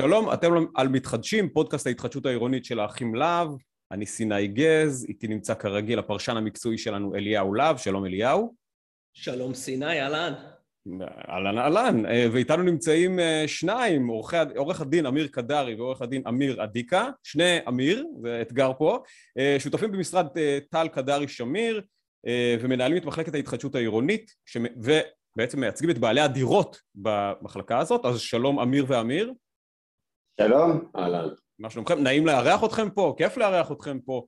שלום, אתם על מתחדשים, פודקאסט ההתחדשות העירונית של האחים להב, אני סיני גז, איתי נמצא כרגיל הפרשן המקצועי שלנו אליהו להב, שלום אליהו. שלום סיני, אהלן. אהלן אהלן, אה, ואיתנו נמצאים אה, שניים, עורכי, עורך הדין אמיר קדרי ועורך הדין אמיר אדיקה, שני אמיר, זה אתגר פה, אה, שותפים במשרד טל קדרי שמיר ומנהלים את מחלקת ההתחדשות העירונית ובעצם מייצגים את בעלי הדירות במחלקה הזאת, אז שלום אמיר ואמיר. שלום. אהלן. מה שלומכם? נעים לארח אתכם פה, כיף לארח אתכם פה.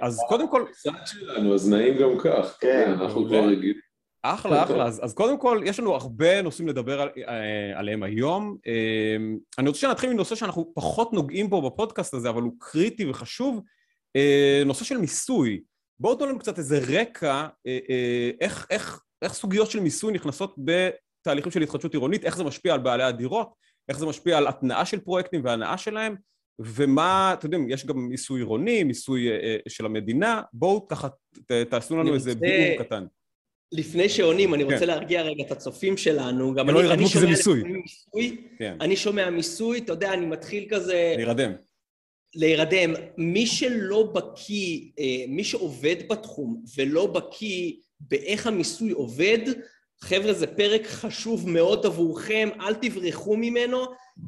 אז קודם כל... קצת שלנו, אז נעים גם כך. כן. אנחנו כבר רגילים. אחלה, אחלה. אז, אז קודם כל, יש לנו הרבה נושאים לדבר על, אה, עליהם היום. אה, אני רוצה שנתחיל מנושא שאנחנו פחות נוגעים בו בפודקאסט הזה, אבל הוא קריטי וחשוב, אה, נושא של מיסוי. בואו תנו לנו קצת איזה רקע, איך, איך, איך סוגיות של מיסוי נכנסות בתהליכים של התחדשות עירונית, איך זה משפיע על בעלי הדירות, איך זה משפיע על התנאה של פרויקטים והנאה שלהם, ומה, אתם יודעים, יש גם מיסוי עירוני, מיסוי של המדינה, בואו ככה תעשו לנו איזה ביאור קטן. לפני שעונים, אני רוצה כן. להרגיע רגע את הצופים שלנו. גם אני, אני שומע מיסוי. מיסוי. כן. אני שומע מיסוי, אתה יודע, אני מתחיל כזה... להירדם. להירדם. מי שלא בקיא, אה, מי שעובד בתחום ולא בקיא באיך המיסוי עובד, חבר'ה, זה פרק חשוב מאוד עבורכם, אל תברחו ממנו,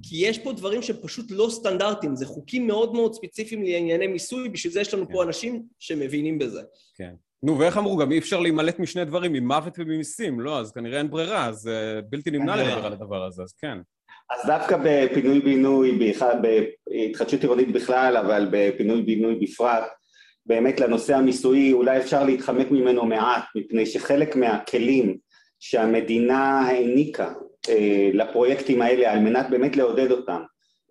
כי יש פה דברים שהם פשוט לא סטנדרטיים, זה חוקים מאוד מאוד ספציפיים לענייני מיסוי, בשביל זה יש לנו כן. פה אנשים שמבינים בזה. כן. נו, ואיך אמרו? גם אי אפשר להימלט משני דברים, ממוות וממיסים, לא? אז כנראה אין ברירה, אז uh, בלתי נמנע לדבר על הדבר הזה, אז כן. אז דווקא בפינוי-בינוי, בהתחדשות עירונית בכלל, אבל בפינוי-בינוי בפרט, באמת לנושא המיסויי אולי אפשר להתחמק ממנו מעט, מפני שחלק מהכלים שהמדינה העניקה אה, לפרויקטים האלה על מנת באמת לעודד אותם.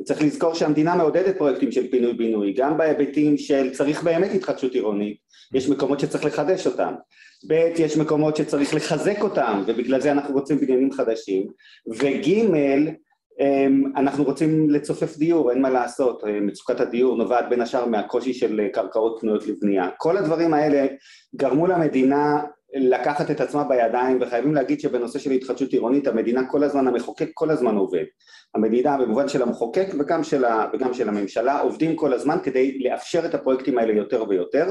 וצריך לזכור שהמדינה מעודדת פרויקטים של פינוי-בינוי, גם בהיבטים של צריך באמת התחדשות עירונית, יש מקומות שצריך לחדש אותם, ב' יש מקומות שצריך לחזק אותם ובגלל זה אנחנו רוצים בניינים חדשים, וג' אמ, אנחנו רוצים לצופף דיור, אין מה לעשות, מצוקת הדיור נובעת בין השאר מהקושי של קרקעות פנויות לבנייה, כל הדברים האלה גרמו למדינה לקחת את עצמה בידיים וחייבים להגיד שבנושא של התחדשות עירונית המדינה כל הזמן, המחוקק כל הזמן עובד. המדינה במובן של המחוקק וגם של, ה, וגם של הממשלה עובדים כל הזמן כדי לאפשר את הפרויקטים האלה יותר ויותר.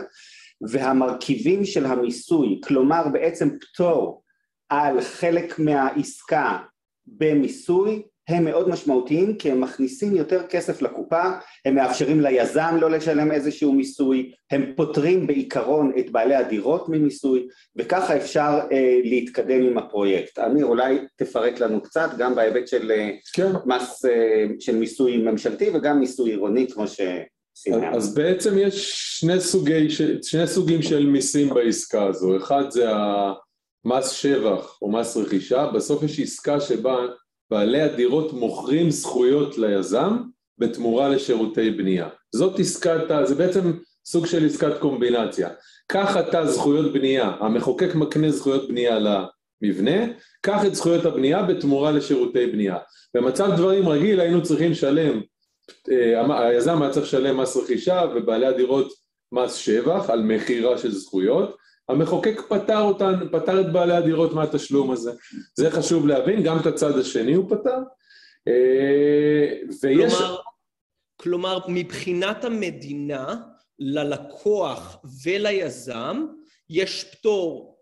והמרכיבים של המיסוי, כלומר בעצם פטור על חלק מהעסקה במיסוי הם מאוד משמעותיים כי הם מכניסים יותר כסף לקופה, הם מאפשרים ליזם לא לשלם איזשהו מיסוי, הם פותרים בעיקרון את בעלי הדירות ממיסוי וככה אפשר אה, להתקדם עם הפרויקט. אמיר אולי תפרט לנו קצת גם בהיבט של אה, כן. מס אה, של מיסוי ממשלתי וגם מיסוי עירוני כמו ש... אז בעצם יש שני, סוגי, שני סוגים של מיסים בעסקה הזו, אחד זה המס שבח או מס רכישה, בסוף יש עסקה שבה בעלי הדירות מוכרים זכויות ליזם בתמורה לשירותי בנייה. זאת עסקת, זה בעצם סוג של עסקת קומבינציה. קח אתה זכויות בנייה, המחוקק מקנה זכויות בנייה למבנה, קח את זכויות הבנייה בתמורה לשירותי בנייה. במצב דברים רגיל היינו צריכים לשלם, אה, היזם היה צריך לשלם מס רכישה ובעלי הדירות מס שבח על מכירה של זכויות, המחוקק פטר אותן, פטר את בעלי הדירות מהתשלום הזה. זה חשוב להבין, גם את הצד השני הוא פטר. אה, ויש... כלומר, כלומר, מבחינת המדינה, ללקוח וליזם, יש פטור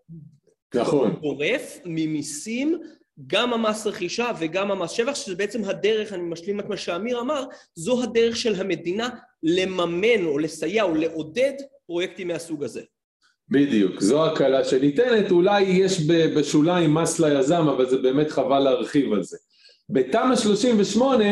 נכון. גורף ממיסים, גם המס רכישה וגם המס שבח, שזה בעצם הדרך, אני משלים את מה שאמיר אמר, זו הדרך של המדינה לממן או לסייע או לעודד פרויקטים מהסוג הזה. בדיוק, זו הקלה שניתנת, אולי יש בשוליים מס ליזם, אבל זה באמת חבל להרחיב על זה. בתמ"א 38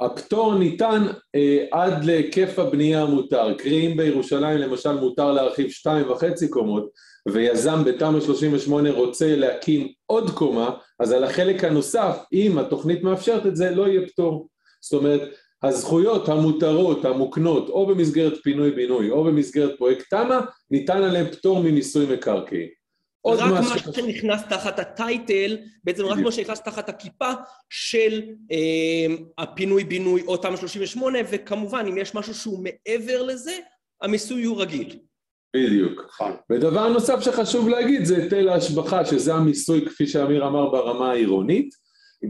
הפטור ניתן אה, עד להיקף הבנייה המותר, קרי אם בירושלים למשל מותר להרחיב שתיים וחצי קומות ויזם בתמ"א 38 רוצה להקים עוד קומה, אז על החלק הנוסף, אם התוכנית מאפשרת את זה, לא יהיה פטור. זאת אומרת, הזכויות המותרות, המוקנות, או במסגרת פינוי-בינוי או במסגרת פרויקט תמ"א, ניתן עליהם פטור ממיסוי מקרקעין. רק מה ש... שנכנס תחת הטייטל, בעצם רק מה שנכנס תחת הכיפה של אה, הפינוי-בינוי או תמ"א 38, וכמובן אם יש משהו שהוא מעבר לזה, המיסוי הוא רגיל. בדיוק. נכון. ודבר נוסף שחשוב להגיד זה היטל ההשבחה, שזה המיסוי כפי שאמיר אמר ברמה העירונית.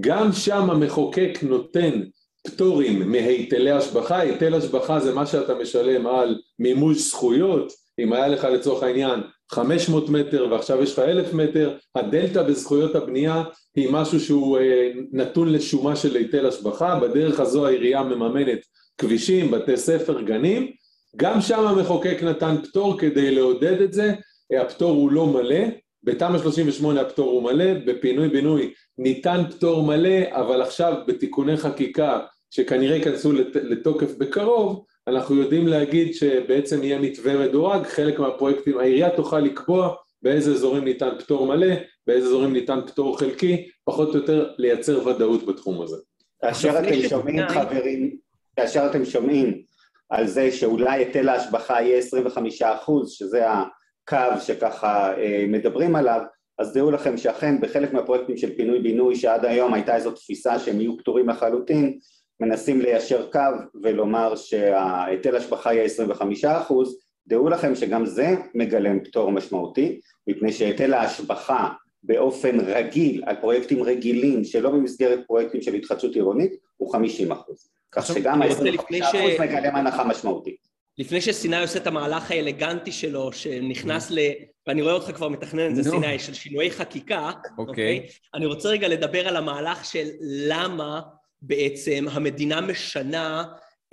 גם שם המחוקק נותן פטורים מהיטלי השבחה, היטל השבחה זה מה שאתה משלם על מימוש זכויות, אם היה לך לצורך העניין 500 מטר ועכשיו יש לך 1,000 מטר, הדלתא בזכויות הבנייה היא משהו שהוא אה, נתון לשומה של היטל השבחה, בדרך הזו העירייה מממנת כבישים, בתי ספר, גנים, גם שם המחוקק נתן פטור כדי לעודד את זה, הפטור הוא לא מלא, בתמ"א 38 הפטור הוא מלא, בפינוי בינוי ניתן פטור מלא, אבל עכשיו בתיקוני חקיקה שכנראה ייכנסו לתוקף בקרוב, אנחנו יודעים להגיד שבעצם יהיה מתווה מדורג, חלק מהפרויקטים, העירייה תוכל לקבוע באיזה אזורים ניתן פטור מלא, באיזה אזורים ניתן פטור חלקי, פחות או יותר לייצר ודאות בתחום הזה. כאשר אתם שומעים חברים, כאשר אתם שומעים על זה שאולי היטל ההשבחה יהיה 25 אחוז, שזה הקו שככה אה, מדברים עליו, אז דעו לכם שאכן בחלק מהפרויקטים של פינוי-בינוי שעד היום הייתה איזו תפיסה שהם יהיו פטורים לחלוטין, מנסים ליישר קו ולומר שההיטל השבחה יהיה 25 אחוז, דעו לכם שגם זה מגלם פטור משמעותי, מפני שהיטל ההשבחה באופן רגיל על פרויקטים רגילים שלא במסגרת פרויקטים של התחדשות עירונית הוא 50 אחוז. כך שגם ה-25 אחוז מגלם הנחה משמעותית. לפני שסיני עושה את המהלך האלגנטי שלו, שנכנס ל... ואני רואה אותך כבר מתכנן את זה, סיני, של שינויי חקיקה, אוקיי? אני רוצה רגע לדבר על המהלך של למה בעצם המדינה משנה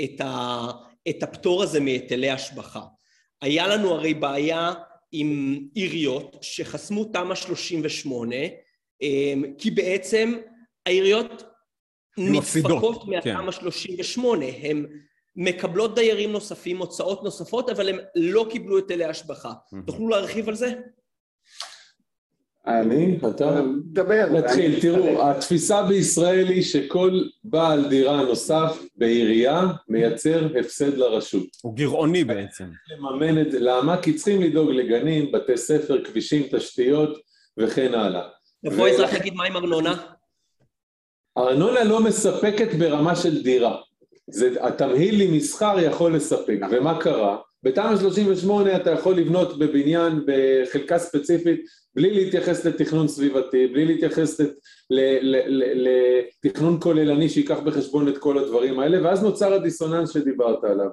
את, ה... את הפטור הזה מהיטלי השבחה. היה לנו הרי בעיה עם עיריות שחסמו תמ"א 38, אמ, כי בעצם העיריות נדפקות מהתמ"א 38, הן מקבלות דיירים נוספים, הוצאות נוספות, אבל הם לא קיבלו היטלי השבחה. תוכלו להרחיב על זה? אני, אתה, דבר. נתחיל, תראו, התפיסה בישראל היא שכל בעל דירה נוסף בעירייה מייצר הפסד לרשות. הוא גירעוני בעצם. לממן את זה, למה? כי צריכים לדאוג לגנים, בתי ספר, כבישים, תשתיות וכן הלאה. איפה האזרח יגיד מה עם ארנונה? ארנונה לא מספקת ברמה של דירה. זה, התמהיל עם מסחר יכול לספק, ומה קרה? בתמ"א 38 אתה יכול לבנות בבניין בחלקה ספציפית בלי להתייחס לתכנון סביבתי, בלי להתייחס לתכנון כוללני שייקח בחשבון את כל הדברים האלה, ואז נוצר הדיסוננס שדיברת עליו.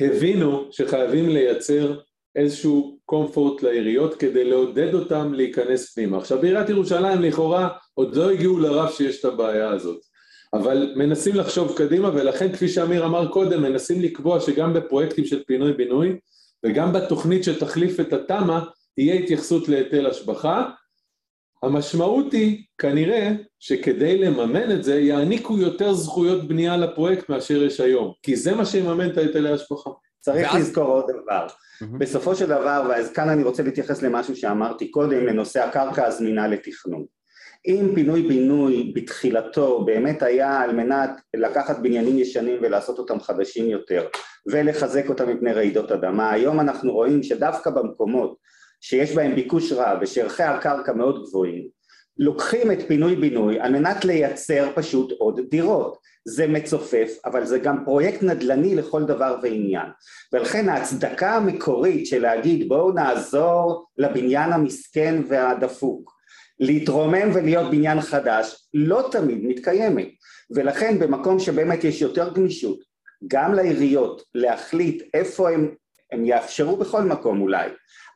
הבינו שחייבים לייצר איזשהו קומפורט לעיריות כדי לעודד אותם להיכנס פנימה. עכשיו בעיריית ירושלים לכאורה עוד לא הגיעו לרף שיש את הבעיה הזאת. אבל מנסים לחשוב קדימה ולכן כפי שאמיר אמר קודם מנסים לקבוע שגם בפרויקטים של פינוי בינוי וגם בתוכנית שתחליף את התמ"א תהיה התייחסות להיטל השבחה. המשמעות היא כנראה שכדי לממן את זה יעניקו יותר זכויות בנייה לפרויקט מאשר יש היום. כי זה מה שיממן את היטלי השבחה. צריך ואז... לזכור עוד דבר. mm-hmm. בסופו של דבר, ואז כאן אני רוצה להתייחס למשהו שאמרתי קודם לנושא הקרקע הזמינה לתכנון אם פינוי בינוי בתחילתו באמת היה על מנת לקחת בניינים ישנים ולעשות אותם חדשים יותר ולחזק אותם מפני רעידות אדמה, היום אנחנו רואים שדווקא במקומות שיש בהם ביקוש רב ושערכי הקרקע מאוד גבוהים, לוקחים את פינוי בינוי על מנת לייצר פשוט עוד דירות. זה מצופף, אבל זה גם פרויקט נדל"ני לכל דבר ועניין. ולכן ההצדקה המקורית של להגיד בואו נעזור לבניין המסכן והדפוק להתרומם ולהיות בניין חדש לא תמיד מתקיימת. ולכן במקום שבאמת יש יותר גמישות גם לעיריות להחליט איפה הם, הם יאפשרו בכל מקום אולי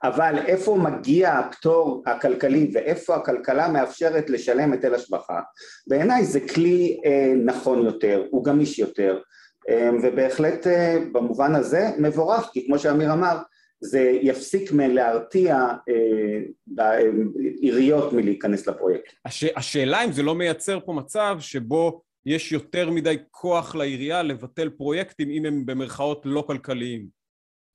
אבל איפה מגיע הפטור הכלכלי ואיפה הכלכלה מאפשרת לשלם היטל השבחה בעיניי זה כלי אה, נכון יותר, הוא גמיש יותר אה, ובהחלט אה, במובן הזה מבורך כי כמו שאמיר אמר זה יפסיק מלהרתיע אה, עיריות מלהיכנס לפרויקט. הש, השאלה אם זה לא מייצר פה מצב שבו יש יותר מדי כוח לעירייה לבטל פרויקטים אם הם במרכאות לא כלכליים.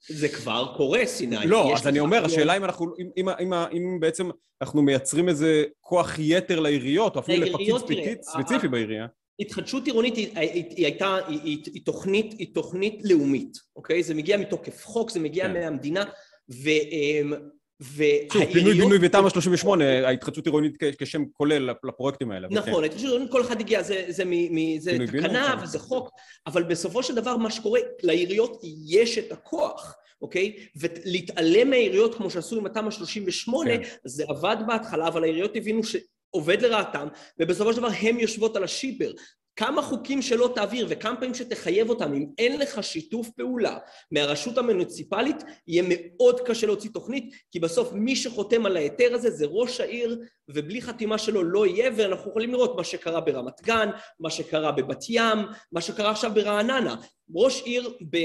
זה כבר קורה, סיני. לא, אז אני אומר, השאלה אם אנחנו, אם, אם, אם, אם בעצם אנחנו מייצרים איזה כוח יתר לעיריות, או אפילו לפקיד ספציפי בעירייה. התחדשות עירונית היא, היא, היא הייתה, היא, היא, היא, תוכנית, היא תוכנית לאומית, אוקיי? זה מגיע מתוקף חוק, זה מגיע כן. מהמדינה, ו... אמ, והעיריות... פינוי בינוי ותמ"א 38, ההתחדשות עירונית כשם כולל לפרויקטים האלה. נכון, ההתחדשות עירונית כל אחד הגיע, זה, תקנה כן. וזה חוק, אבל בסופו של דבר מה שקורה, לעיריות יש את הכוח. אוקיי? ולהתעלם מהעיריות כמו שעשו עם התמ"א 38, כן. זה עבד בהתחלה, אבל העיריות הבינו עובד לרעתם, ובסופו של דבר הן יושבות על השיבר. כמה חוקים שלא תעביר וכמה פעמים שתחייב אותם, אם אין לך שיתוף פעולה מהרשות המוניציפלית, יהיה מאוד קשה להוציא תוכנית, כי בסוף מי שחותם על ההיתר הזה זה ראש העיר, ובלי חתימה שלו לא יהיה, ואנחנו יכולים לראות מה שקרה ברמת גן, מה שקרה בבת ים, מה שקרה עכשיו ברעננה. ראש עיר, ב,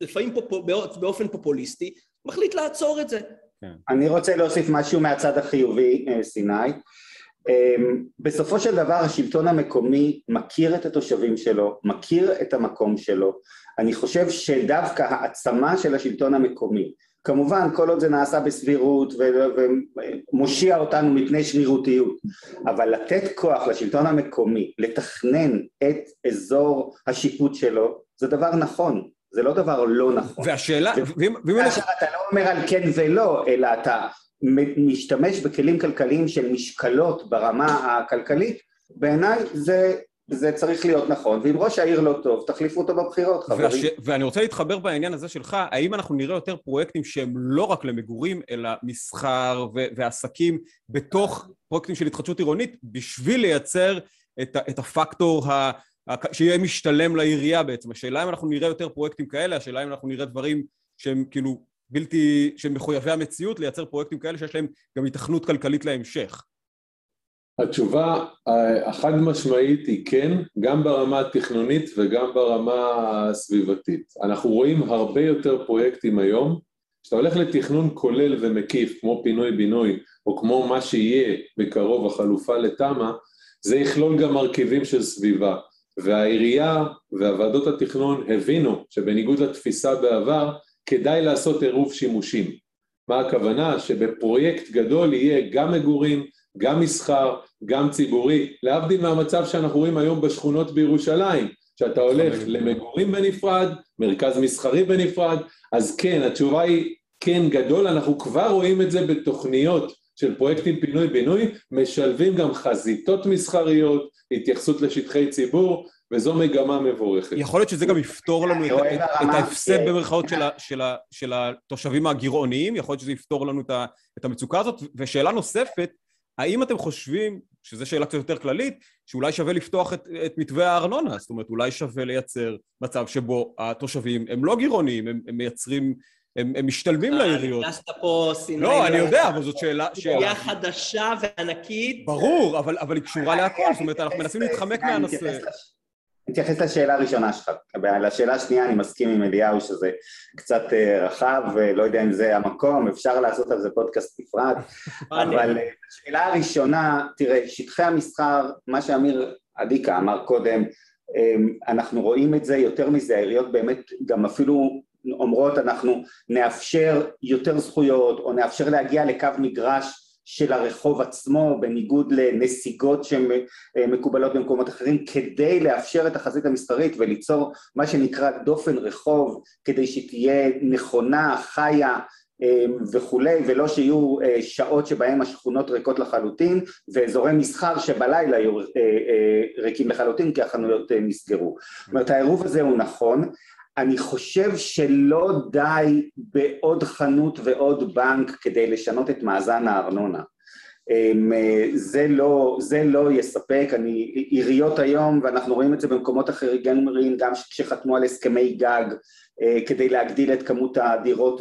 לפעמים פופ, באופן פופוליסטי, מחליט לעצור את זה. כן. אני רוצה להוסיף משהו מהצד החיובי, אה, סיני. אמ, בסופו של דבר השלטון המקומי מכיר את התושבים שלו, מכיר את המקום שלו, אני חושב שדווקא העצמה של השלטון המקומי, כמובן כל עוד זה נעשה בסבירות ומושיע אותנו מפני שרירותיות, אבל לתת כוח לשלטון המקומי לתכנן את אזור השיפוט שלו זה דבר נכון, זה לא דבר לא נכון. והשאלה... כאשר אתה לא אומר על כן ולא, אלא אתה משתמש בכלים כלכליים של משקלות ברמה הכלכלית, בעיניי זה, זה צריך להיות נכון, ואם ראש העיר לא טוב, תחליפו אותו בבחירות, חברים. והש... ואני רוצה להתחבר בעניין הזה שלך, האם אנחנו נראה יותר פרויקטים שהם לא רק למגורים, אלא מסחר ו- ועסקים בתוך פרויקטים של התחדשות עירונית, בשביל לייצר את, ה- את הפקטור ה... שיהיה משתלם לעירייה בעצם. השאלה אם אנחנו נראה יותר פרויקטים כאלה, השאלה אם אנחנו נראה דברים שהם כאילו בלתי, שהם מחויבי המציאות, לייצר פרויקטים כאלה שיש להם גם התכנות כלכלית להמשך? התשובה החד משמעית היא כן, גם ברמה התכנונית וגם ברמה הסביבתית. אנחנו רואים הרבה יותר פרויקטים היום. כשאתה הולך לתכנון כולל ומקיף, כמו פינוי-בינוי, או כמו מה שיהיה בקרוב החלופה לתמ"א, זה יכלול גם מרכיבים של סביבה. והעירייה והוועדות התכנון הבינו שבניגוד לתפיסה בעבר, כדאי לעשות עירוב שימושים. מה הכוונה? שבפרויקט גדול יהיה גם מגורים, גם מסחר, גם ציבורי, להבדיל מהמצב שאנחנו רואים היום בשכונות בירושלים, שאתה הולך למגורים בנפרד, מרכז מסחרי בנפרד, אז כן, התשובה היא כן גדול, אנחנו כבר רואים את זה בתוכניות של פרויקטים פינוי-בינוי, משלבים גם חזיתות מסחריות, התייחסות לשטחי ציבור, וזו מגמה מבורכת. יכול להיות שזה גם יפתור לנו את ההפסד במרכאות של התושבים הגירעוניים, יכול להיות שזה יפתור לנו את המצוקה הזאת. ושאלה נוספת, האם אתם חושבים, שזו שאלה קצת יותר כללית, שאולי שווה לפתוח את, את מתווה הארנונה? זאת אומרת, אולי שווה לייצר מצב שבו התושבים הם לא גירעוניים, הם, הם מייצרים, הם, הם משתלבים לעיריות. נכנסת פה סיני... לא, אני יודע, אבל זאת שאלה... שאלה חדשה וענקית. ברור, אבל, אבל היא קשורה להכל, זאת אומרת, אנחנו מנסים להתחמק מהנושא. נתייחס לשאלה הראשונה שלך, לשאלה השנייה אני מסכים עם אליהו שזה קצת אה, רחב, לא יודע אם זה המקום, אפשר לעשות על זה פודקאסט נפרד, אבל אה, השאלה הראשונה, תראה, שטחי המסחר, מה שאמיר עדיקה אמר קודם, אמ, אנחנו רואים את זה, יותר מזה, העיריות באמת גם אפילו אומרות אנחנו נאפשר יותר זכויות או נאפשר להגיע לקו מגרש של הרחוב עצמו בניגוד לנסיגות שמקובלות במקומות אחרים כדי לאפשר את החזית המסחרית וליצור מה שנקרא דופן רחוב כדי שתהיה נכונה, חיה אמ, וכולי ולא שיהיו אה, שעות שבהם השכונות ריקות לחלוטין ואזורי מסחר שבלילה יהיו אה, אה, ריקים לחלוטין כי החנויות נסגרו. זאת אומרת העירוב הזה הוא נכון אני חושב שלא די בעוד חנות ועוד בנק כדי לשנות את מאזן הארנונה. אמ, זה לא, זה לא יספק, אני, עיריות היום, ואנחנו רואים את זה במקומות אחרים, גם כשחתמו על הסכמי גג אה, כדי להגדיל את כמות הדירות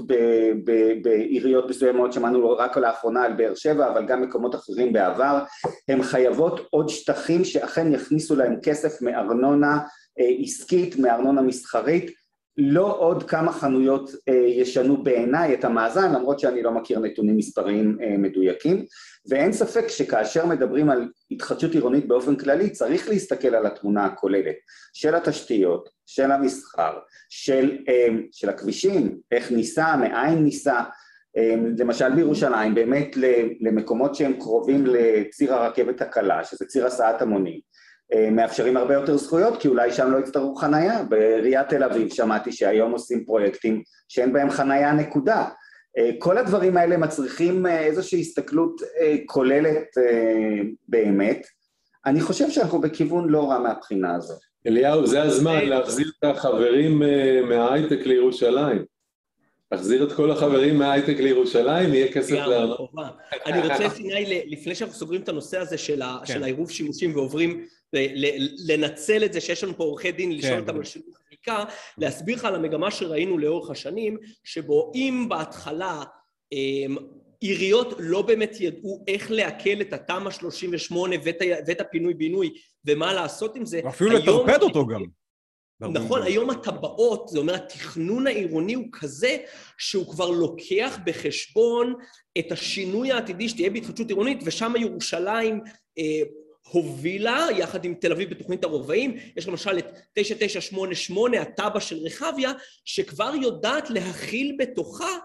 בעיריות מסוימות, שמענו רק לאחרונה על באר שבע, אבל גם מקומות אחרים בעבר, הן חייבות עוד שטחים שאכן יכניסו להם כסף מארנונה אה, עסקית, מארנונה מסחרית, לא עוד כמה חנויות אה, ישנו בעיניי את המאזן למרות שאני לא מכיר נתונים מספריים אה, מדויקים. ואין ספק שכאשר מדברים על התחדשות עירונית באופן כללי צריך להסתכל על התמונה הכוללת של התשתיות, של המסחר, של, אה, של הכבישים, איך ניסע, מאין ניסע. למשל בירושלים באמת למקומות שהם קרובים לציר הרכבת הקלה שזה ציר הסעת המונים מאפשרים הרבה יותר זכויות כי אולי שם לא יצטרכו חנייה. בעיריית תל אביב שמעתי שהיום עושים פרויקטים שאין בהם חנייה נקודה. אה, כל הדברים האלה מצריכים אה, איזושהי הסתכלות כוללת באמת. אני חושב שאנחנו בכיוון לא רע מהבחינה הזאת. אליהו, זה הזמן להחזיר את החברים מההייטק לירושלים. להחזיר את כל החברים מההייטק לירושלים, יהיה כסף לארנונה. אני רוצה, סיני, לפני שאנחנו סוגרים את הנושא הזה של כן. העירוב שימושים ועוברים, לנצל את זה שיש לנו פה עורכי דין, לשאול כן, אותם על שינוי חקיקה, להסביר לך על המגמה שראינו לאורך השנים, שבו אם בהתחלה אמ, עיריות לא באמת ידעו איך לעכל את התמ"א 38 ואת הפינוי-בינוי ומה לעשות עם זה. ואפילו לטרפד אותו גם. נכון, היום הטבעות, זה אומר התכנון העירוני הוא כזה שהוא כבר לוקח בחשבון את השינוי העתידי שתהיה בהתחדשות עירונית ושם ירושלים אה, הובילה יחד עם תל אביב בתוכנית הרובעים, יש למשל את 9988, התב"ע של רחביה, שכבר יודעת להכיל בתוכה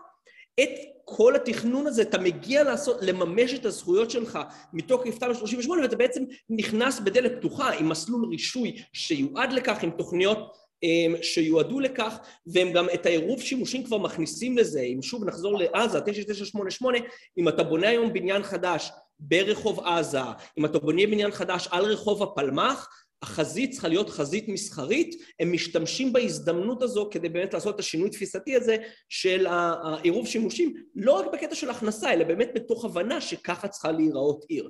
את כל התכנון הזה, אתה מגיע לעשות, לממש את הזכויות שלך מתוקף תמ"א 38 ואתה בעצם נכנס בדלת פתוחה עם מסלול רישוי שיועד לכך, עם תוכניות אמ, שיועדו לכך, והם גם את העירוב שימושים כבר מכניסים לזה. אם שוב נחזור לעזה, 9988, אם אתה בונה היום בניין חדש ברחוב עזה, אם אתה בונה בניין חדש על רחוב הפלמ"ח, החזית צריכה להיות חזית מסחרית, הם משתמשים בהזדמנות הזו כדי באמת לעשות את השינוי תפיסתי הזה של העירוב שימושים, לא רק בקטע של הכנסה, אלא באמת בתוך הבנה שככה צריכה להיראות עיר.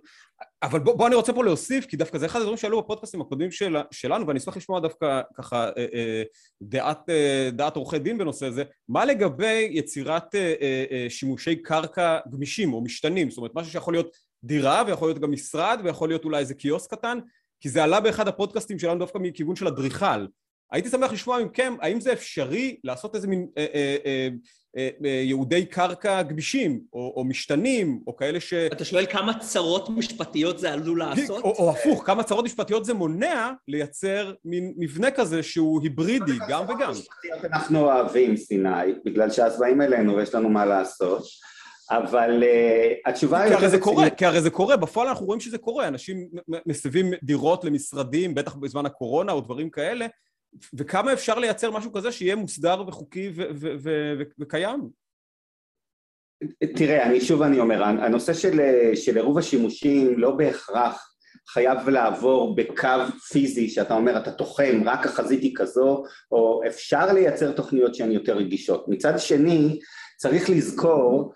אבל בוא, בוא אני רוצה פה להוסיף, כי דווקא זה אחד הדברים שעלו בפודקאסטים הקודמים של, שלנו, ואני אשמח לשמוע דווקא ככה אה, אה, דעת, אה, דעת עורכי דין בנושא הזה, מה לגבי יצירת שימושי קרקע גמישים או משתנים, זאת אומרת משהו שיכול להיות דירה ויכול להיות גם משרד ויכול להיות אולי איזה קיוסק קטן, כי זה עלה באחד הפודקאסטים שלנו דווקא מכיוון של אדריכל. הייתי שמח לשמוע מכם, האם זה אפשרי לעשות איזה מין אה, אה, אה, אה, אה, ייעודי קרקע גמישים, או, או משתנים, או כאלה ש... אתה שואל כמה צרות משפטיות זה עלול לעשות? או, או הפוך, כמה צרות משפטיות זה מונע לייצר מין מבנה כזה שהוא היברידי, גם וגם. אנחנו אוהבים סיני, בגלל שאז באים אלינו ויש לנו מה לעשות. אבל uh, התשובה היא... כי הרי זה קורה, כי הרי זה קורה, בפועל אנחנו רואים שזה קורה, אנשים מסבים דירות למשרדים, בטח בזמן הקורונה או דברים כאלה, וכמה אפשר לייצר משהו כזה שיהיה מוסדר וחוקי וקיים? תראה, אני שוב אני אומר, הנושא של, של עירוב השימושים לא בהכרח חייב לעבור בקו פיזי, שאתה אומר אתה תוחם, רק החזית היא כזו, או אפשר לייצר תוכניות שהן יותר רגישות. מצד שני, צריך לזכור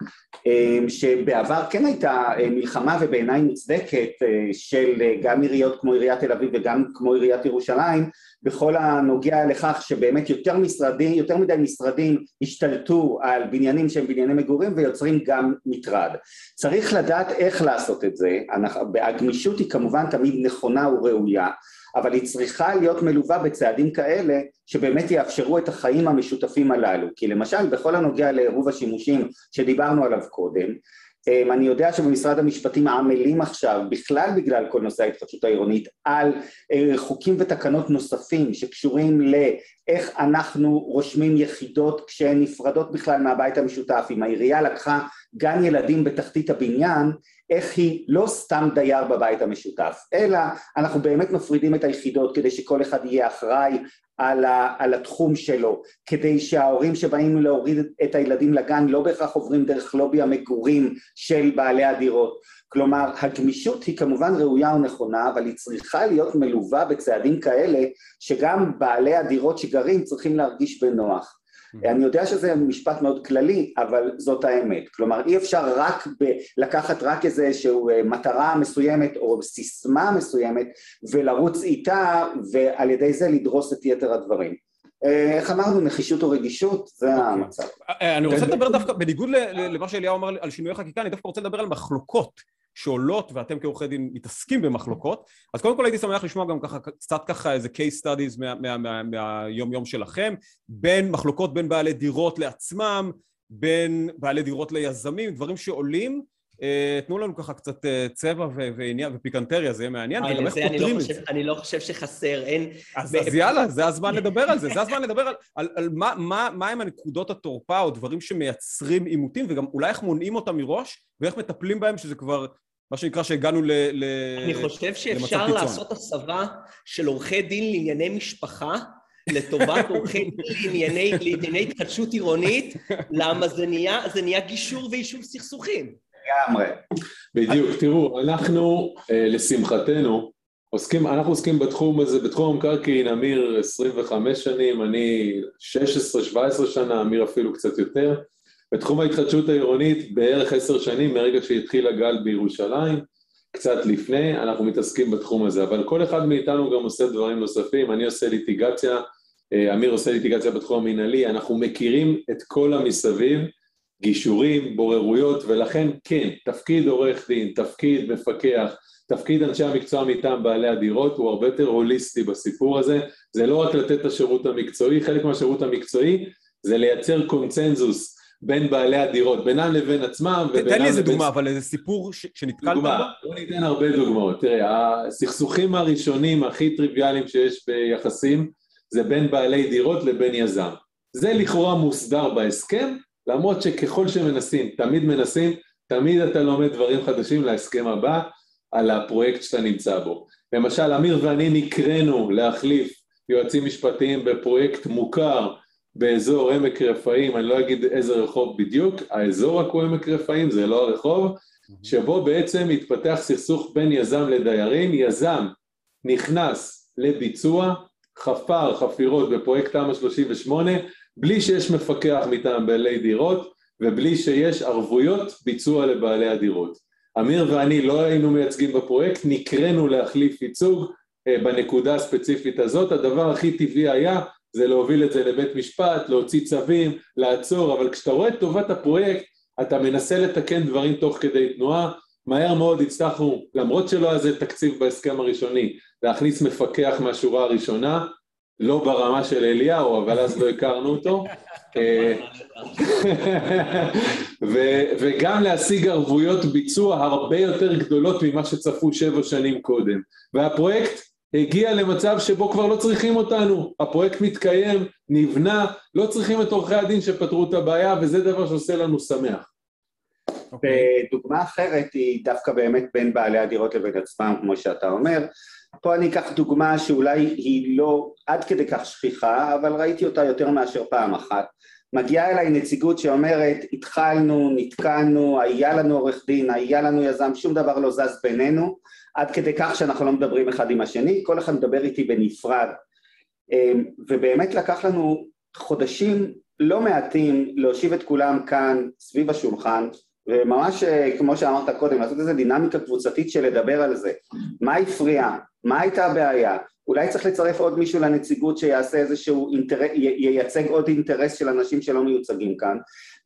אה, שבעבר כן הייתה אה, מלחמה ובעיניי מוצדקת אה, של גם עיריות כמו עיריית תל אביב וגם כמו עיריית ירושלים בכל הנוגע לכך שבאמת יותר משרדים, יותר מדי משרדים השתלטו על בניינים שהם בנייני מגורים ויוצרים גם מטרד. צריך לדעת איך לעשות את זה, הגמישות היא כמובן תמיד נכונה וראויה אבל היא צריכה להיות מלווה בצעדים כאלה שבאמת יאפשרו את החיים המשותפים הללו. כי למשל בכל הנוגע לעירוב השימושים שדיברנו עליו קודם אמ, אני יודע שבמשרד המשפטים עמלים עכשיו בכלל בגלל כל נושא ההתחדשות העירונית על אה, חוקים ותקנות נוספים שקשורים לאיך אנחנו רושמים יחידות כשהן נפרדות בכלל מהבית המשותף אם העירייה לקחה גן ילדים בתחתית הבניין איך היא לא סתם דייר בבית המשותף, אלא אנחנו באמת מפרידים את היחידות כדי שכל אחד יהיה אחראי על, ה, על התחום שלו, כדי שההורים שבאים להוריד את הילדים לגן לא בהכרח עוברים דרך לובי המגורים של בעלי הדירות. כלומר, הגמישות היא כמובן ראויה ונכונה, אבל היא צריכה להיות מלווה בצעדים כאלה שגם בעלי הדירות שגרים צריכים להרגיש בנוח. אני יודע שזה משפט מאוד כללי, אבל זאת האמת. כלומר, אי אפשר רק ב- לקחת רק איזושהי אה, מטרה מסוימת או סיסמה מסוימת ולרוץ איתה ועל ידי זה לדרוס את יתר הדברים. אה, איך אמרנו, נחישות או רגישות, זה אוקיי. המצב. אה, אני רוצה לדבר דווקא, בניגוד למה שאליהו אמר על שינויי חקיקה, אני דווקא רוצה לדבר על מחלוקות. שעולות ואתם כעורכי דין מתעסקים במחלוקות אז קודם כל הייתי שמח לשמוע גם ככה קצת ככה איזה case studies מה, מה, מה, מהיום יום שלכם בין מחלוקות בין בעלי דירות לעצמם בין בעלי דירות ליזמים דברים שעולים אה, תנו לנו ככה קצת אה, צבע ועניין ופיקנטריה, זה יהיה מעניין, וגם איך פותרים לא את זה. אני לא חושב שחסר, אין... אז, יאללה, זה הזמן לדבר על זה, זה הזמן לדבר על, על, על מה, מה, מה הם הנקודות התורפה או דברים שמייצרים עימותים, וגם אולי איך מונעים אותם מראש, ואיך מטפלים בהם, שזה כבר מה שנקרא שהגענו ל... ל אני חושב שאפשר לעשות הסבה של עורכי דין לענייני משפחה לטובת עורכי דין לענייני, לענייני התחדשות עירונית, למה זה נהיה, זה נהיה גישור ויישוב סכסוכים. לגמרי. בדיוק, תראו, אנחנו, אה, לשמחתנו, עוסקים, אנחנו עוסקים בתחום הזה, בתחום המקרקעין, אמיר 25 שנים, אני 16-17 שנה, אמיר אפילו קצת יותר. בתחום ההתחדשות העירונית בערך עשר שנים מרגע שהתחיל הגל בירושלים, קצת לפני, אנחנו מתעסקים בתחום הזה, אבל כל אחד מאיתנו גם עושה דברים נוספים, אני עושה ליטיגציה, אה, אמיר עושה ליטיגציה בתחום המינהלי, אנחנו מכירים את כל המסביב, גישורים, בוררויות, ולכן כן, תפקיד עורך דין, תפקיד מפקח, תפקיד אנשי המקצוע מטעם בעלי הדירות הוא הרבה יותר הוליסטי בסיפור הזה, זה לא רק לתת את השירות המקצועי, חלק מהשירות המקצועי זה לייצר קונצנזוס בין בעלי הדירות, בינם לבין עצמם ובינם תן לי איזה דוגמה, אבל איזה סיפור שנתקלת בו. דוגמה, בוא ניתן הרבה דוגמאות. תראה, הסכסוכים הראשונים הכי טריוויאליים שיש ביחסים זה בין בעלי דירות לבין יזם. זה לכאורה מוסדר בהסכם, למרות שככל שמנסים, תמיד מנסים, תמיד אתה לומד דברים חדשים להסכם הבא על הפרויקט שאתה נמצא בו. למשל, אמיר ואני נקראנו להחליף יועצים משפטיים בפרויקט מוכר באזור עמק רפאים, אני לא אגיד איזה רחוב בדיוק, האזור רק הוא עמק רפאים, זה לא הרחוב, שבו בעצם התפתח סכסוך בין יזם לדיירים, יזם נכנס לביצוע, חפר חפירות בפרויקט תמ"א 38, בלי שיש מפקח מטעם בעלי דירות ובלי שיש ערבויות ביצוע לבעלי הדירות. אמיר ואני לא היינו מייצגים בפרויקט, נקראנו להחליף ייצוג אה, בנקודה הספציפית הזאת, הדבר הכי טבעי היה זה להוביל את זה לבית משפט, להוציא צווים, לעצור, אבל כשאתה רואה את טובת הפרויקט, אתה מנסה לתקן דברים תוך כדי תנועה, מהר מאוד הצלחנו, למרות שלא היה זה תקציב בהסכם הראשוני, להכניס מפקח מהשורה הראשונה, לא ברמה של אליהו, אבל אז לא הכרנו אותו, אה, וגם להשיג ערבויות ביצוע הרבה יותר גדולות ממה שצפו שבע שנים קודם. והפרויקט הגיע למצב שבו כבר לא צריכים אותנו, הפרויקט מתקיים, נבנה, לא צריכים את עורכי הדין שפתרו את הבעיה, וזה דבר שעושה לנו שמח. Okay. אוקיי. דוגמה אחרת היא דווקא באמת בין בעלי הדירות לבין עצמם, כמו שאתה אומר. פה אני אקח דוגמה שאולי היא לא עד כדי כך שכיחה, אבל ראיתי אותה יותר מאשר פעם אחת. מגיעה אליי נציגות שאומרת, התחלנו, נתקענו, היה לנו עורך דין, היה לנו יזם, שום דבר לא זז בינינו, עד כדי כך שאנחנו לא מדברים אחד עם השני, כל אחד מדבר איתי בנפרד. אמ, ובאמת לקח לנו חודשים לא מעטים להושיב את כולם כאן סביב השולחן, וממש אה, כמו שאמרת קודם, לעשות איזו דינמיקה קבוצתית של לדבר על זה. מה הפריע? מה הייתה הבעיה? אולי צריך לצרף עוד מישהו לנציגות שיעשה איזשהו אינטרס, ייצג עוד אינטרס של אנשים שלא מיוצגים כאן,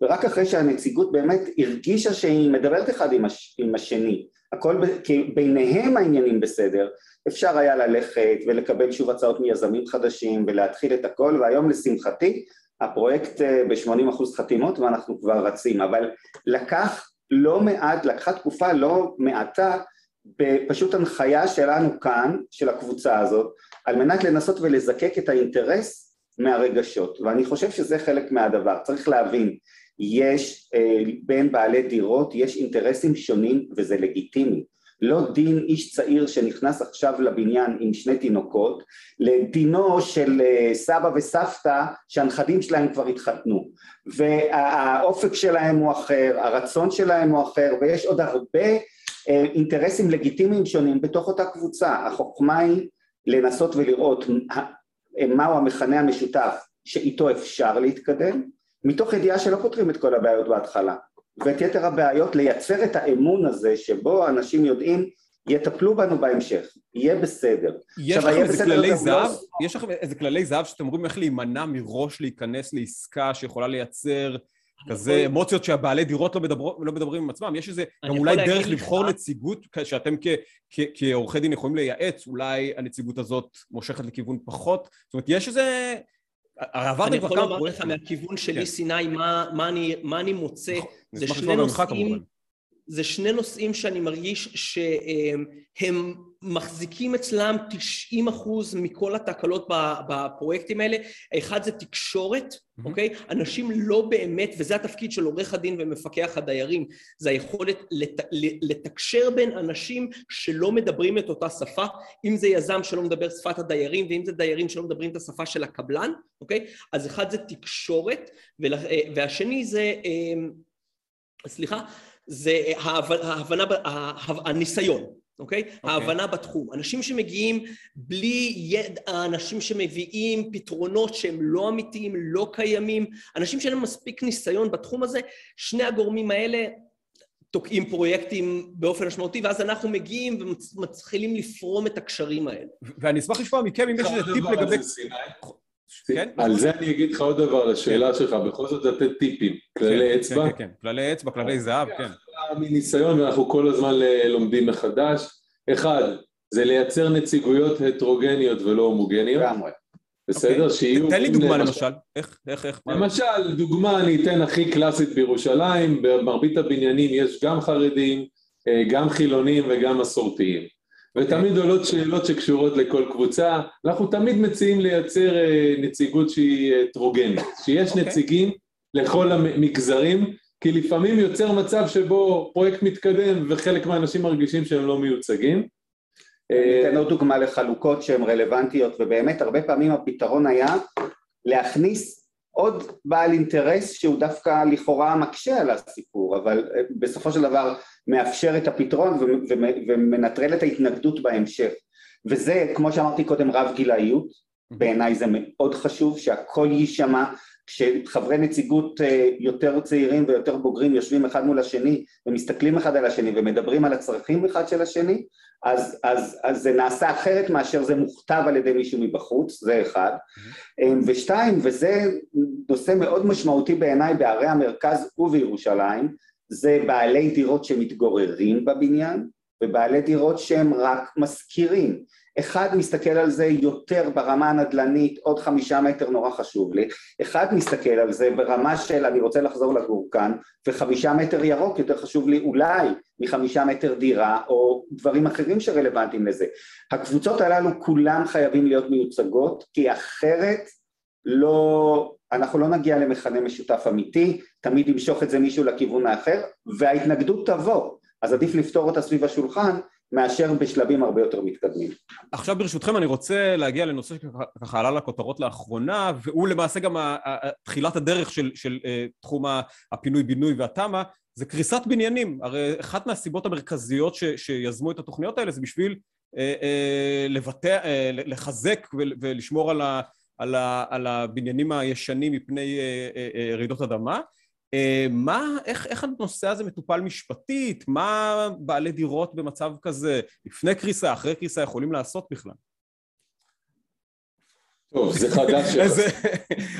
ורק אחרי שהנציגות באמת הרגישה שהיא מדברת אחד עם, הש, עם השני, הכל, כי ביניהם העניינים בסדר, אפשר היה ללכת ולקבל שוב הצעות מיזמים חדשים ולהתחיל את הכל, והיום לשמחתי הפרויקט אה, ב-80% חתימות ואנחנו כבר רצים, אבל לקח לא מעט, לקחה תקופה לא מעטה בפשוט הנחיה שלנו כאן, של הקבוצה הזאת, על מנת לנסות ולזקק את האינטרס מהרגשות, ואני חושב שזה חלק מהדבר, צריך להבין, יש אה, בין בעלי דירות, יש אינטרסים שונים וזה לגיטימי, לא דין איש צעיר שנכנס עכשיו לבניין עם שני תינוקות, לדינו של אה, סבא וסבתא שהנכדים שלהם כבר התחתנו, והאופק שלהם הוא אחר, הרצון שלהם הוא אחר, ויש עוד הרבה אינטרסים לגיטימיים שונים בתוך אותה קבוצה. החוכמה היא לנסות ולראות מהו המכנה המשותף שאיתו אפשר להתקדם, מתוך ידיעה שלא פותרים את כל הבעיות בהתחלה, ואת יתר הבעיות לייצר את האמון הזה שבו אנשים יודעים יטפלו בנו בהמשך, יהיה בסדר. יש לכם איזה כללי זהב? לא... יש לכם איזה כללי זהב שאתם אומרים איך להימנע מראש להיכנס לעסקה שיכולה לייצר כזה אמוציות שהבעלי דירות לא, מדבר, לא מדברים עם עצמם, יש איזה גם אולי דרך לבחור לך... נציגות שאתם כעורכי דין יכולים לייעץ, אולי הנציגות הזאת מושכת לכיוון פחות, זאת אומרת יש איזה... אני יכול לומר לך מהכיוון שלי, כן. סיני, מה, מה, אני, מה אני מוצא, נכון. זה שני נושאים, זה שני נושאים שאני מרגיש שהם מחזיקים אצלם 90 אחוז מכל התקלות בפרויקטים האלה. אחד זה תקשורת, mm-hmm. אוקיי? אנשים לא באמת, וזה התפקיד של עורך הדין ומפקח הדיירים, זה היכולת לת, לתקשר בין אנשים שלא מדברים את אותה שפה, אם זה יזם שלא מדבר שפת הדיירים, ואם זה דיירים שלא מדברים את השפה של הקבלן, אוקיי? אז אחד זה תקשורת, והשני זה, אה, סליחה, זה ההבנה, הניסיון, אוקיי? Okay. ההבנה בתחום. אנשים שמגיעים בלי ידע, אנשים שמביאים פתרונות שהם לא אמיתיים, לא קיימים, אנשים שאין להם מספיק ניסיון בתחום הזה, שני הגורמים האלה תוקעים פרויקטים באופן משמעותי, ואז אנחנו מגיעים ומתחילים לפרום את הקשרים האלה. ואני אשמח לשמוע מכם אם יש איזה טיפ לגבי... כן? על זה אני אגיד לך עוד דבר, לשאלה שלך, בכל זאת לתת טיפים. כללי אצבע? כן, כן, כללי אצבע, כללי זהב, כן. מניסיון, ואנחנו כל הזמן לומדים מחדש. אחד, זה לייצר נציגויות הטרוגניות ולא הומוגניות. בסדר? Okay. שיהיו... תן לי דוגמה למשל. איך, איך, איך? למשל, דוגמה אני אתן הכי קלאסית בירושלים, במרבית הבניינים יש גם חרדים, אה, גם חילונים וגם מסורתיים. ותמיד עולות שאלות שקשורות לכל קבוצה. אנחנו תמיד מציעים לייצר אה, נציגות שהיא הטרוגנית, שיש okay. אוקיי. נציגים לכל המגזרים, כי לפעמים יוצר מצב שבו פרויקט מתקדם וחלק מהאנשים מרגישים שהם לא מיוצגים. אני אתן עוד דוגמה לחלוקות שהן רלוונטיות ובאמת הרבה פעמים הפתרון היה להכניס עוד בעל אינטרס שהוא דווקא לכאורה מקשה על הסיפור אבל בסופו של דבר מאפשר את הפתרון ומנטרל את ההתנגדות בהמשך וזה כמו שאמרתי קודם רב גילאיות בעיניי זה מאוד חשוב שהכל יישמע כשחברי נציגות אה, יותר צעירים ויותר בוגרים יושבים אחד מול השני ומסתכלים אחד על השני ומדברים על הצרכים אחד של השני אז, אז, אז זה נעשה אחרת מאשר זה מוכתב על ידי מישהו מבחוץ, זה אחד. Mm-hmm. ושתיים, וזה נושא מאוד משמעותי בעיניי בערי המרכז ובירושלים, זה בעלי דירות שמתגוררים בבניין ובעלי דירות שהם רק משכירים. אחד מסתכל על זה יותר ברמה הנדל"נית, עוד חמישה מטר נורא חשוב לי, אחד מסתכל על זה ברמה של אני רוצה לחזור לגור כאן, וחמישה מטר ירוק יותר חשוב לי אולי מחמישה מטר דירה, או דברים אחרים שרלוונטיים לזה. הקבוצות הללו כולם חייבים להיות מיוצגות, כי אחרת לא, אנחנו לא נגיע למכנה משותף אמיתי, תמיד ימשוך את זה מישהו לכיוון האחר, וההתנגדות תבוא, אז עדיף לפתור אותה סביב השולחן מאשר בשלבים הרבה יותר מתקדמים. עכשיו ברשותכם אני רוצה להגיע לנושא שככה עלה לכותרות לאחרונה, והוא למעשה גם תחילת הדרך של, של uh, תחום הפינוי-בינוי והתמ"א, זה קריסת בניינים. הרי אחת מהסיבות המרכזיות ש, שיזמו את התוכניות האלה זה בשביל uh, uh, לבטא, uh, לחזק ולשמור על, ה, על, ה, על הבניינים הישנים מפני uh, uh, uh, רעידות אדמה. אה, מה, איך, איך הנושא הזה מטופל משפטית? מה בעלי דירות במצב כזה, לפני קריסה, אחרי קריסה, יכולים לעשות בכלל? טוב, זה חדש יחסית.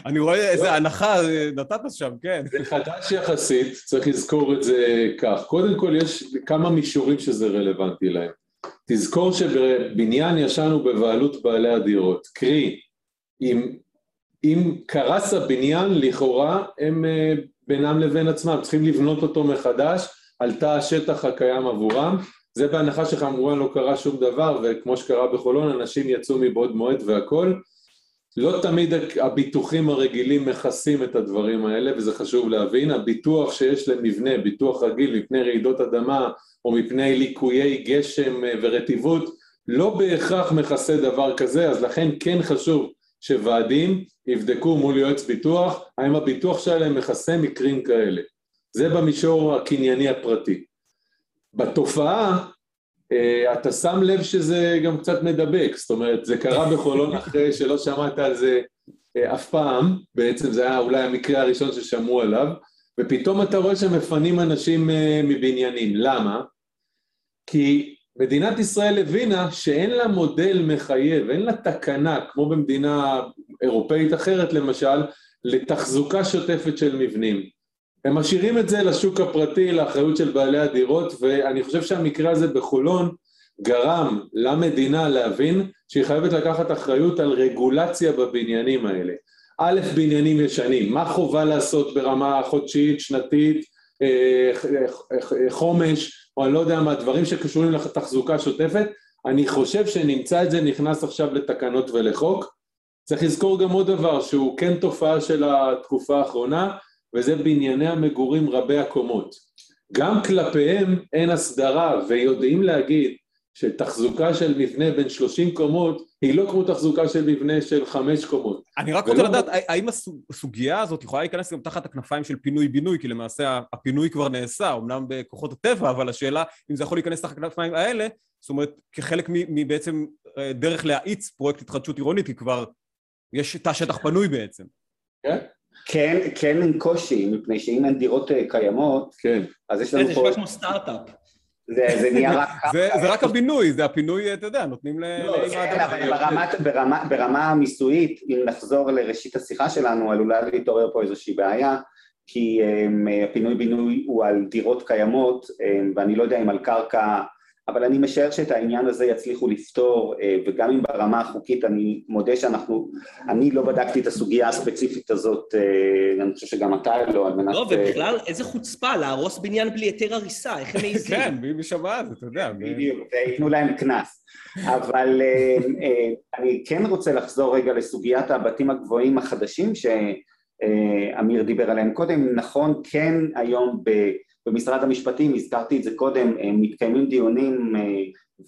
אני רואה איזה הנחה נתת שם, כן. זה חדש יחסית, צריך לזכור את זה כך. קודם כל, יש כמה מישורים שזה רלוונטי להם. תזכור שבבניין ישן הוא בבעלות בעלי הדירות. קרי, אם, אם קרס הבניין, לכאורה הם אה, בינם לבין עצמם, צריכים לבנות אותו מחדש על תא השטח הקיים עבורם, זה בהנחה שכמובן לא קרה שום דבר, וכמו שקרה בחולון, אנשים יצאו מבעוד מועד והכל. לא תמיד הביטוחים הרגילים מכסים את הדברים האלה, וזה חשוב להבין. הביטוח שיש למבנה, ביטוח רגיל מפני רעידות אדמה או מפני ליקויי גשם ורטיבות, לא בהכרח מכסה דבר כזה, אז לכן כן חשוב שוועדים יבדקו מול יועץ ביטוח האם הביטוח שלהם מכסה מקרים כאלה. זה במישור הקנייני הפרטי. בתופעה אה, אתה שם לב שזה גם קצת מדבק, זאת אומרת זה קרה בחולון אחרי שלא שמעת על זה אה, אף פעם, בעצם זה היה אולי המקרה הראשון ששמעו עליו, ופתאום אתה רואה שמפנים אנשים אה, מבניינים. למה? כי מדינת ישראל הבינה שאין לה מודל מחייב, אין לה תקנה, כמו במדינה אירופאית אחרת למשל, לתחזוקה שוטפת של מבנים. הם משאירים את זה לשוק הפרטי, לאחריות של בעלי הדירות, ואני חושב שהמקרה הזה בחולון גרם למדינה להבין שהיא חייבת לקחת אחריות על רגולציה בבניינים האלה. א', בניינים ישנים, מה חובה לעשות ברמה חודשית, שנתית, אה, חומש, או אני לא יודע מה, דברים שקשורים לתחזוקה שוטפת, אני חושב שנמצא את זה נכנס עכשיו לתקנות ולחוק. צריך לזכור גם עוד דבר שהוא כן תופעה של התקופה האחרונה, וזה בנייני המגורים רבי הקומות. גם כלפיהם אין הסדרה, ויודעים להגיד שתחזוקה של מבנה בין 30 קומות היא לא כמו תחזוקה של מבנה של 5 קומות. אני רק רוצה לדעת, האם הסוגיה הזאת יכולה להיכנס גם תחת הכנפיים של פינוי-בינוי, כי למעשה הפינוי כבר נעשה, אמנם בכוחות הטבע, אבל השאלה אם זה יכול להיכנס תחת הכנפיים האלה, זאת אומרת, כחלק מבעצם אה, דרך להאיץ פרויקט התחדשות עירונית, כי כבר יש תא שטח פנוי בעצם. כן? כן, כן עם קושי, מפני שאם אין דירות אה, קיימות, כן. אז יש לנו פה... זה נשמע כמו סטארט-אפ. זה, זה נהיה רק ככה. זה רק הבינוי, זה הפינוי, אתה יודע, נותנים ל... לא, כן, אבל ברמה, ברמה, ברמה המיסויית, אם נחזור לראשית השיחה שלנו, עלולה להתעורר פה איזושהי בעיה, כי um, הפינוי-בינוי הוא על דירות קיימות, um, ואני לא יודע אם על קרקע אבל אני משער שאת העניין הזה יצליחו לפתור, אה, וגם אם ברמה החוקית אני מודה שאנחנו, אני לא בדקתי את הסוגיה הספציפית הזאת, אה, אני חושב שגם אתה לא, על מנת... לא, ובכלל, איזה חוצפה, להרוס בניין בלי היתר הריסה, איך הם מעיזים? כן, מי שמע זה, אתה יודע. בדיוק, וייתנו להם קנס. אבל אה, אני כן רוצה לחזור רגע לסוגיית הבתים הגבוהים החדשים שאמיר דיבר עליהם קודם. נכון, כן היום ב... במשרד המשפטים, הזכרתי את זה קודם, אה, מתקיימים דיונים אה,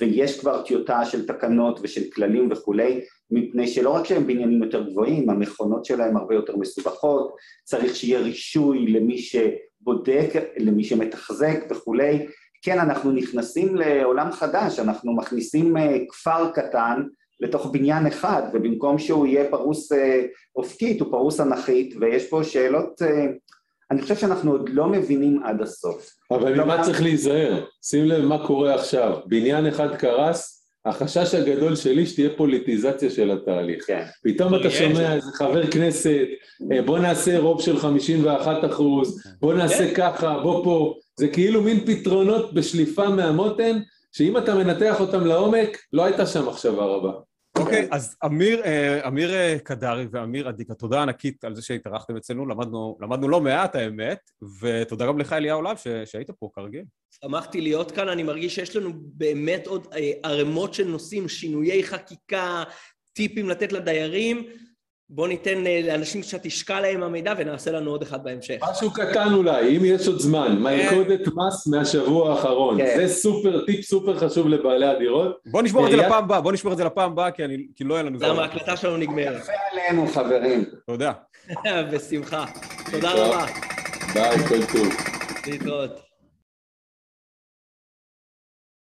ויש כבר טיוטה של תקנות ושל כללים וכולי, מפני שלא רק שהם בניינים יותר גבוהים, המכונות שלהם הרבה יותר מסובכות, צריך שיהיה רישוי למי שבודק, למי שמתחזק וכולי. כן, אנחנו נכנסים לעולם חדש, אנחנו מכניסים אה, כפר קטן לתוך בניין אחד, ובמקום שהוא יהיה פרוס אופקית, הוא פרוס אנכית, ויש פה שאלות אני חושב שאנחנו עוד לא מבינים עד הסוף. אבל ממה צריך להיזהר? שים לב מה קורה עכשיו. בניין אחד קרס, החשש הגדול שלי שתהיה פוליטיזציה של התהליך. כן. פתאום אתה שומע איזה חבר כנסת, אה, בוא נעשה רוב של 51 אחוז, בוא נעשה כן. ככה, בוא פה. זה כאילו מין פתרונות בשליפה מהמותן, שאם אתה מנתח אותם לעומק, לא הייתה שם מחשבה רבה. אוקיי, אז אמיר, אה, אמיר אה, קדרי ואמיר אדיקה, תודה ענקית על זה שהתארחתם אצלנו, למדנו, למדנו לא מעט האמת, ותודה גם לך אליהו להב שהיית פה כרגיל. שמחתי להיות כאן, אני מרגיש שיש לנו באמת עוד אה, ערימות של נושאים, שינויי חקיקה, טיפים לתת לדיירים. בוא ניתן לאנשים קצת ישקע להם המידע ונעשה לנו עוד אחד בהמשך. משהו קטן אולי, אם יש עוד זמן, מלכודת מס מהשבוע האחרון. כן. זה סופר, טיפ סופר חשוב לבעלי הדירות. בוא נשמור את זה לפעם הבאה, בוא נשמור את זה לפעם הבאה, כי לא יהיה לנו זמן. למה ההקלטה שלנו נגמרת. יפה עלינו, חברים. תודה. בשמחה. תודה רבה. ביי, כל טוב. להתראות.